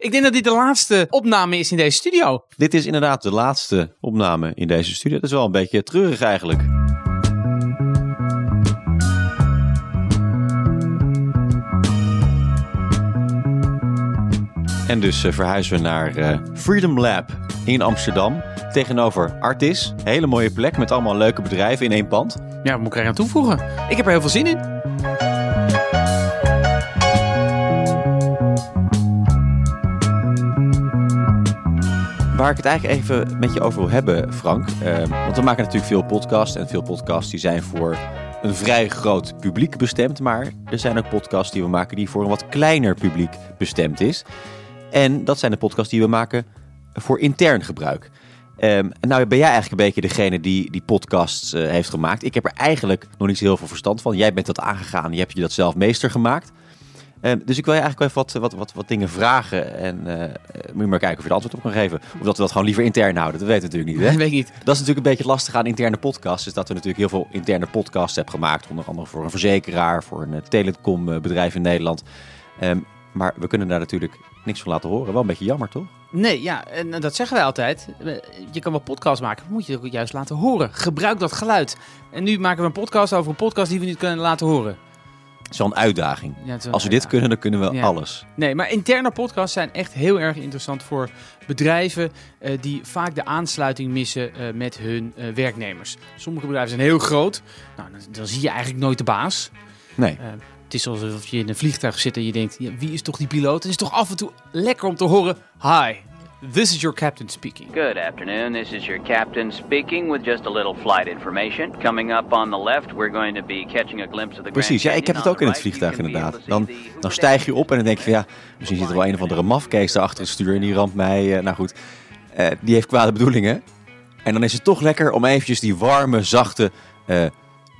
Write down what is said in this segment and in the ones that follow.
Ik denk dat dit de laatste opname is in deze studio. Dit is inderdaad de laatste opname in deze studio. Dat is wel een beetje treurig eigenlijk. En dus uh, verhuizen we naar uh, Freedom Lab in Amsterdam. Tegenover Artis. Hele mooie plek met allemaal leuke bedrijven in één pand. Ja, wat moet ik er aan toevoegen? Ik heb er heel veel zin in. Waar ik het eigenlijk even met je over wil hebben, Frank. Uh, want we maken natuurlijk veel podcasts. En veel podcasts die zijn voor een vrij groot publiek bestemd. Maar er zijn ook podcasts die we maken die voor een wat kleiner publiek bestemd is. En dat zijn de podcasts die we maken voor intern gebruik. Um, nou ben jij eigenlijk een beetje degene die die podcasts uh, heeft gemaakt. Ik heb er eigenlijk nog niet zo heel veel verstand van. Jij bent dat aangegaan, je hebt je dat zelf meester gemaakt. Dus ik wil je eigenlijk wel even wat, wat, wat, wat dingen vragen. En uh, moet je maar kijken of je er antwoord op kan geven. Of dat we dat gewoon liever intern houden. Dat weten we natuurlijk niet. Hè? Dat weet ik niet. Dat is natuurlijk een beetje lastig aan interne podcasts. Is dat we natuurlijk heel veel interne podcasts hebben gemaakt. Onder andere voor een verzekeraar, voor een telecombedrijf in Nederland. Um, maar we kunnen daar natuurlijk niks van laten horen. Wel een beetje jammer, toch? Nee, ja, en dat zeggen wij altijd. Je kan wel podcast maken, maar moet je het ook juist laten horen. Gebruik dat geluid. En nu maken we een podcast over een podcast die we niet kunnen laten horen. Is wel een uitdaging. Ja, Als we dit kunnen, dan kunnen we ja. alles. Nee, maar interne podcasts zijn echt heel erg interessant voor bedrijven uh, die vaak de aansluiting missen uh, met hun uh, werknemers. Sommige bedrijven zijn heel groot. Nou, dan, dan zie je eigenlijk nooit de baas. Nee. Het is alsof je in een vliegtuig zit en je denkt, ja, wie is toch die piloot? Het is toch af en toe lekker om te horen, hi, This is your captain speaking. Good afternoon. This is your captain speaking with just a little flight information. Coming up on the left, we're going to be catching a glimpse of the Precies, ja, ik heb het ook in het vliegtuig inderdaad. Dan, dan stijg je op en dan denk je van ja, misschien zit er wel een of andere mafkees achter het stuur en die ramt mij. Uh, nou goed, uh, die heeft kwade bedoelingen. En dan is het toch lekker om eventjes die warme, zachte, uh,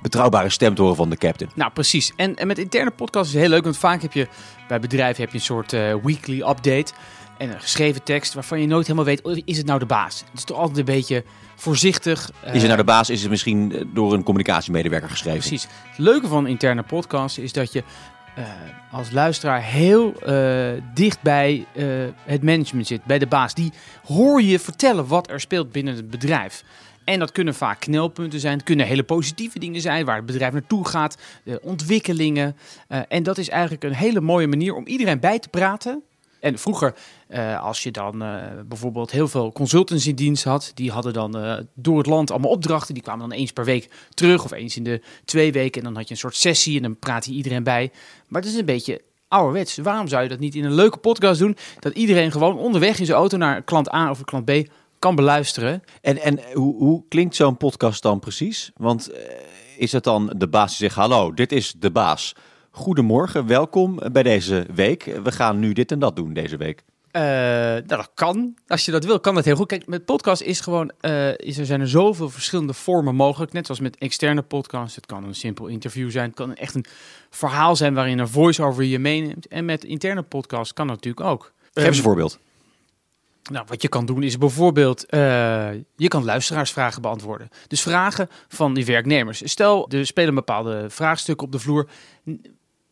betrouwbare stem te horen van de captain. Nou, precies. En, en met interne podcasts is het heel leuk, want vaak heb je bij bedrijven heb je een soort uh, weekly update en een geschreven tekst waarvan je nooit helemaal weet, oh, is het nou de baas? Het is toch altijd een beetje voorzichtig. Uh, is het nou de baas? Is het misschien door een communicatiemedewerker geschreven? Precies. Het leuke van interne podcasts is dat je uh, als luisteraar heel uh, dicht bij het management zit, bij de baas. Die hoor je vertellen wat er speelt binnen het bedrijf. En dat kunnen vaak knelpunten zijn. Het kunnen hele positieve dingen zijn waar het bedrijf naartoe gaat, de ontwikkelingen. En dat is eigenlijk een hele mooie manier om iedereen bij te praten. En vroeger, uh, als je dan uh, bijvoorbeeld heel veel consultants in dienst had, die hadden dan uh, door het land allemaal opdrachten. Die kwamen dan eens per week terug of eens in de twee weken. En dan had je een soort sessie en dan praat je iedereen bij. Maar het is een beetje ouderwets. Waarom zou je dat niet in een leuke podcast doen? Dat iedereen gewoon onderweg in zijn auto naar klant A of klant B kan beluisteren. En, en hoe, hoe klinkt zo'n podcast dan precies? Want is het dan de baas die zegt: Hallo, dit is de baas. Goedemorgen, welkom bij deze week. We gaan nu dit en dat doen deze week. Uh, nou, dat kan. Als je dat wil, kan dat heel goed. Kijk, met podcast is gewoon, uh, is, er zijn er zoveel verschillende vormen mogelijk. Net zoals met externe podcasts. Het kan een simpel interview zijn. Het kan echt een verhaal zijn waarin een voice-over je meeneemt. En met interne podcasts kan dat natuurlijk ook. Geef eens een voorbeeld. Nou, wat je kan doen is bijvoorbeeld, uh, je kan luisteraarsvragen beantwoorden. Dus vragen van die werknemers. Stel, er spelen bepaalde vraagstukken op de vloer.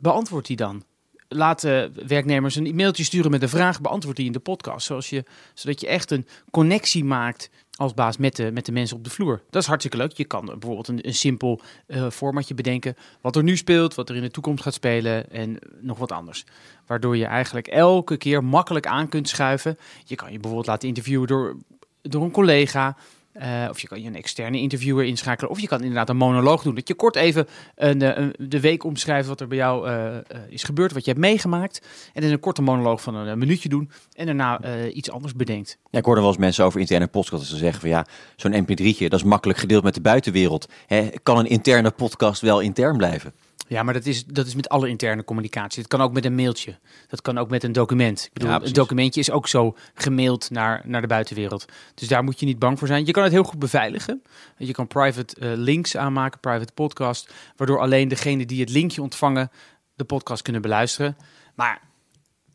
Beantwoord die dan. Laat werknemers een e-mailtje sturen met een vraag, beantwoord die in de podcast. Zoals je, zodat je echt een connectie maakt als baas met de, met de mensen op de vloer. Dat is hartstikke leuk. Je kan bijvoorbeeld een, een simpel uh, formatje bedenken. Wat er nu speelt, wat er in de toekomst gaat spelen en nog wat anders. Waardoor je eigenlijk elke keer makkelijk aan kunt schuiven. Je kan je bijvoorbeeld laten interviewen door, door een collega. Uh, of je kan je een externe interviewer inschakelen. Of je kan inderdaad een monoloog doen. Dat je kort even een, een, de week omschrijft wat er bij jou uh, is gebeurd. Wat je hebt meegemaakt. En dan een korte monoloog van een, minuutje doen. En daarna iets anders bedenkt. Ja, ik hoorde wel eens mensen over interne podcasts zeggen van ja, zo'n mp3'tje, dat is makkelijk gedeeld met de buitenwereld. Hè, kan een interne podcast wel intern blijven? Ja, maar dat is, dat is met alle interne communicatie. Het kan ook met een mailtje. Dat kan ook met een document. Ik bedoel, ja, een documentje is ook zo gemaild naar, naar de buitenwereld. Dus daar moet je niet bang voor zijn. Je kan het heel goed beveiligen. Je kan private uh, links aanmaken, private podcast, waardoor alleen degene die het linkje ontvangen de podcast kunnen beluisteren. Maar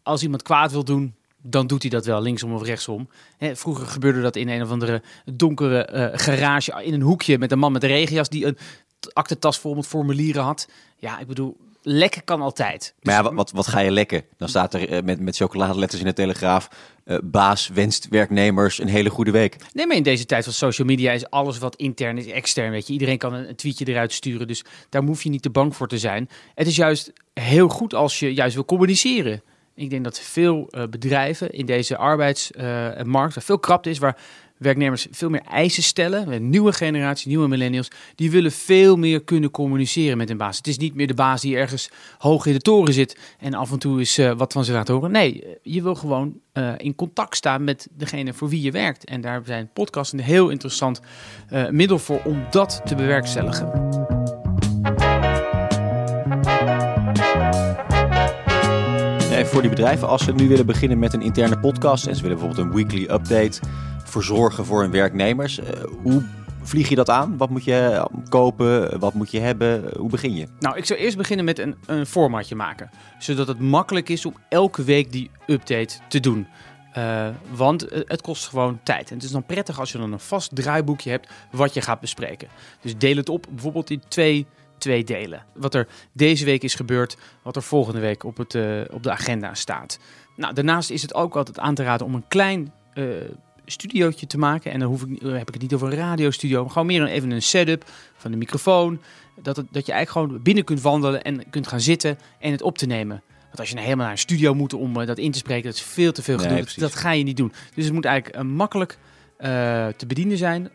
als iemand kwaad wil doen, dan doet hij dat wel linksom of rechtsom. Hè, vroeger gebeurde dat in een of andere donkere uh, garage in een hoekje met een man met een regenjas die een aktentas vol met formulieren had. Ja, ik bedoel, lekken kan altijd. Maar ja, wat, wat, ga je lekken? Dan staat er eh, met, met chocoladeletters in de Telegraaf... eh, baas wenst werknemers een hele goede week. Nee, maar in deze tijd van social media is alles wat intern is, extern. Weet je. Iedereen kan een, een tweetje eruit sturen, dus daar hoef je niet te bang voor te zijn. Het is juist heel goed als je juist wil communiceren. Ik denk dat veel eh, bedrijven in deze arbeidsmarkt, waar veel krapte is, waar werknemers veel meer eisen stellen, een nieuwe generatie, nieuwe millennials, die willen veel meer kunnen communiceren met hun baas. Het is niet meer de baas die ergens hoog in de toren zit en af en toe eens eh, wat van zich laat horen. Nee, eh, je wil gewoon eh, in contact staan met degene voor wie je werkt. En daar zijn podcasts een heel interessant middel voor om dat te bewerkstelligen. Eh, voor die bedrijven, als ze nu willen beginnen met een interne podcast... en ze willen bijvoorbeeld een weekly update verzorgen voor hun werknemers... eh, hoe vlieg je dat aan? Wat moet je kopen? Wat moet je hebben? Hoe begin je? Nou, ik zou eerst beginnen met een, een formatje maken. Zodat het makkelijk is om elke week die update te doen. Eh, want eh, het kost gewoon tijd. En het is dan prettig als je dan een vast draaiboekje hebt wat je gaat bespreken. Dus deel het op bijvoorbeeld in twee, twee delen. Wat er deze week is gebeurd, wat er volgende week op, het, eh, op de agenda staat. Nou, daarnaast is het ook altijd aan te raden om een klein eh studiootje te maken. En dan, hoef ik, heb ik het niet over een radiostudio. maar Gewoon meer een, even een setup van de microfoon. Dat, het, dat je eigenlijk gewoon binnen kunt wandelen en kunt gaan zitten en het op te nemen. Want als je nou helemaal naar een studio moet om eh, dat in te spreken, dat is veel te veel Nee, gedoe. Dat- ga je niet doen. Dus het moet eigenlijk makkelijk te bedienen zijn.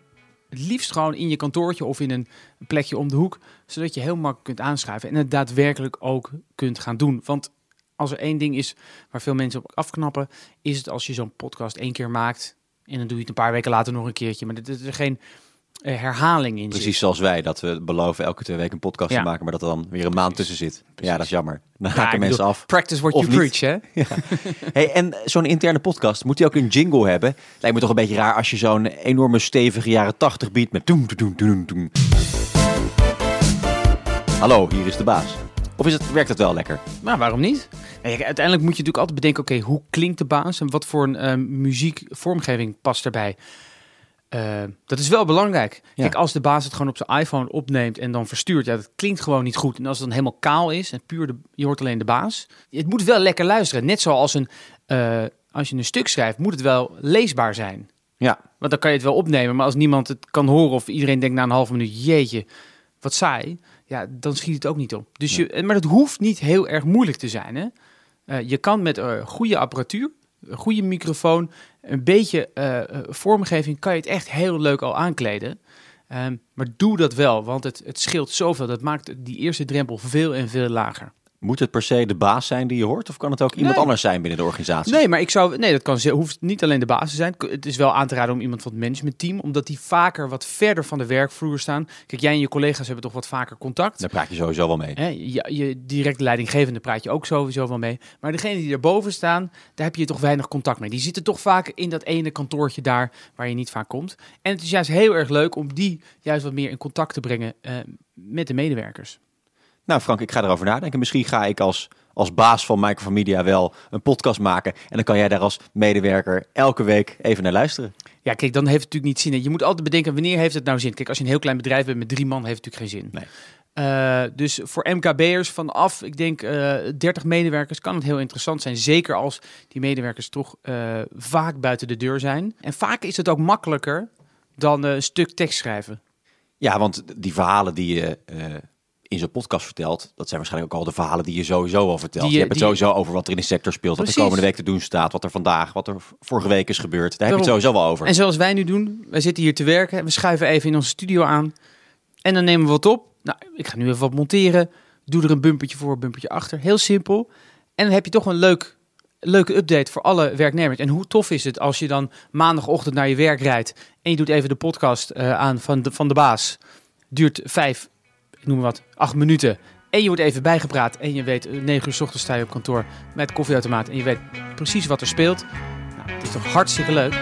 Het liefst gewoon in je kantoortje of in een plekje om de hoek. Zodat je heel makkelijk kunt aanschuiven en het daadwerkelijk ook kunt gaan doen. Want als er één ding is waar veel mensen op afknappen, is het als je zo'n podcast één keer maakt. En dan doe je het een paar weken later nog een keertje. Maar er is er geen herhaling in. zit. Precies zoals wij, dat we beloven elke twee weken een podcast Ja. te maken... maar dat er dan weer een maand tussen zit. Ja, dat is jammer. Dan Ja, haken mensen bedoel, af. Practice what Of you niet. preach, hè? Hey, en zo'n interne podcast, moet die ook een jingle hebben? Lijkt me toch een beetje raar als je zo'n enorme stevige jaren 80 beat met doen, doen, doen, doen. Hallo, hier is de baas. Of is het, werkt het wel lekker? Maar waarom niet? Nee, uiteindelijk moet je natuurlijk altijd bedenken, oké, hoe klinkt de baas en wat voor een eh, muziekvormgeving past erbij? Eh, dat is wel belangrijk. Ja. Kijk, als de baas het gewoon op zijn iPhone opneemt en dan verstuurt, ja, dat klinkt gewoon niet goed. En als het dan helemaal kaal is en puur de, je hoort alleen de baas, het moet wel lekker luisteren. Net zoals een, eh, als je een stuk schrijft, moet het wel leesbaar zijn. Ja, Want dan kan je het wel opnemen, maar als niemand het kan horen of iedereen denkt na een half minuut, jeetje, wat saai, ja, dan schiet het ook niet op. Dus je, maar het hoeft niet heel erg moeilijk te zijn. Hè? Eh, je kan met eh, goede apparatuur, een goede microfoon, een beetje eh, eh, vormgeving, kan je het echt heel leuk al aankleden. Ehm, maar doe dat wel, want het, het scheelt zoveel. Dat maakt die eerste drempel veel en veel lager. Moet het per se de baas zijn die je hoort? Of kan het ook iemand Nee. anders zijn binnen de organisatie? Nee, maar ik zou. Nee, dat kan, hoeft niet alleen de basis te zijn. Het is wel aan te raden om iemand van het managementteam, omdat die vaker wat verder van de werkvloer staan. Kijk, jij en je collega's hebben toch wat vaker contact. Daar praat je sowieso wel mee. Hè, je, je directe leidinggevende praat je ook sowieso wel mee. Maar degene die erboven staan, daar heb je toch weinig contact mee. Die zitten toch vaak in dat ene kantoortje daar waar je niet vaak komt. En het is juist heel erg leuk om die juist wat meer in contact te brengen eh, met de medewerkers. Nou Frank, ik ga erover nadenken. Misschien ga ik als, als baas van Micromedia wel een podcast maken. En dan kan jij daar als medewerker elke week even naar luisteren. Ja, kijk, dan heeft het natuurlijk niet zin. Je moet altijd bedenken, wanneer heeft het nou zin? Kijk, als je een heel klein bedrijf bent met drie man, heeft het natuurlijk geen zin. Nee. Eh, dus voor MKB'ers vanaf, ik denk, eh 30 medewerkers kan het heel interessant zijn. Zeker als die medewerkers toch eh, vaak buiten de deur zijn. En vaak is het ook makkelijker dan een stuk tekst schrijven. Ja, want die verhalen die je in zo'n podcast vertelt, dat zijn waarschijnlijk ook al de verhalen die je sowieso al vertelt. Die je hebt het sowieso over wat er in de sector speelt, wat Precies. komende week te doen staat, wat er vandaag, wat er vorige week is gebeurd. Daar heb je het Daarom. sowieso wel over. En zoals wij nu doen, wij zitten hier te werken. We schuiven even in onze studio aan. En dan nemen we wat op. Nou, ik ga nu even wat monteren. Doe er een bumpertje voor, een bumpertje achter. Heel simpel. En dan heb je toch een leuk, leuke update voor alle werknemers. En hoe tof is het als je dan maandagochtend naar je werk rijdt. En je doet even de podcast eh, aan van de, van de baas. Duurt vijf, ik noem maar wat, acht minuten. En je wordt even bijgepraat. En je weet, eh, negen uur 's ochtends sta je op kantoor met koffieautomaat. En je weet precies wat er speelt. Nou, het is toch hartstikke leuk.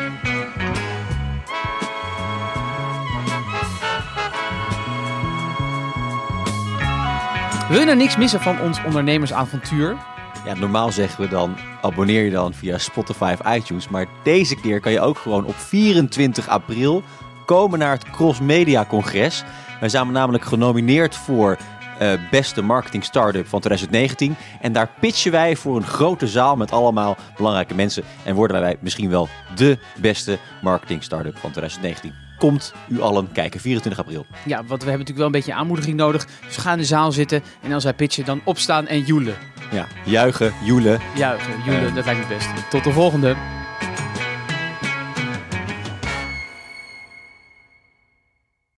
Wil je nou niks missen van ons ondernemersavontuur? Ja, normaal zeggen we dan, abonneer je dan via Spotify of iTunes. Maar deze keer kan je ook gewoon op 24 april komen naar het Cross Media Congres. Wij zijn namelijk genomineerd voor eh, beste marketing startup van 2019. En daar pitchen wij voor een grote zaal met allemaal belangrijke mensen. En worden wij misschien wel de beste marketing startup van 2019. Komt u allen kijken, 24 april. Ja, want we hebben natuurlijk wel een beetje aanmoediging nodig. Dus ga in de zaal zitten en als wij pitchen, dan opstaan en joelen. Ja, juichen, joelen. Juichen, joelen, Eh. dat lijkt me het best. Tot de volgende.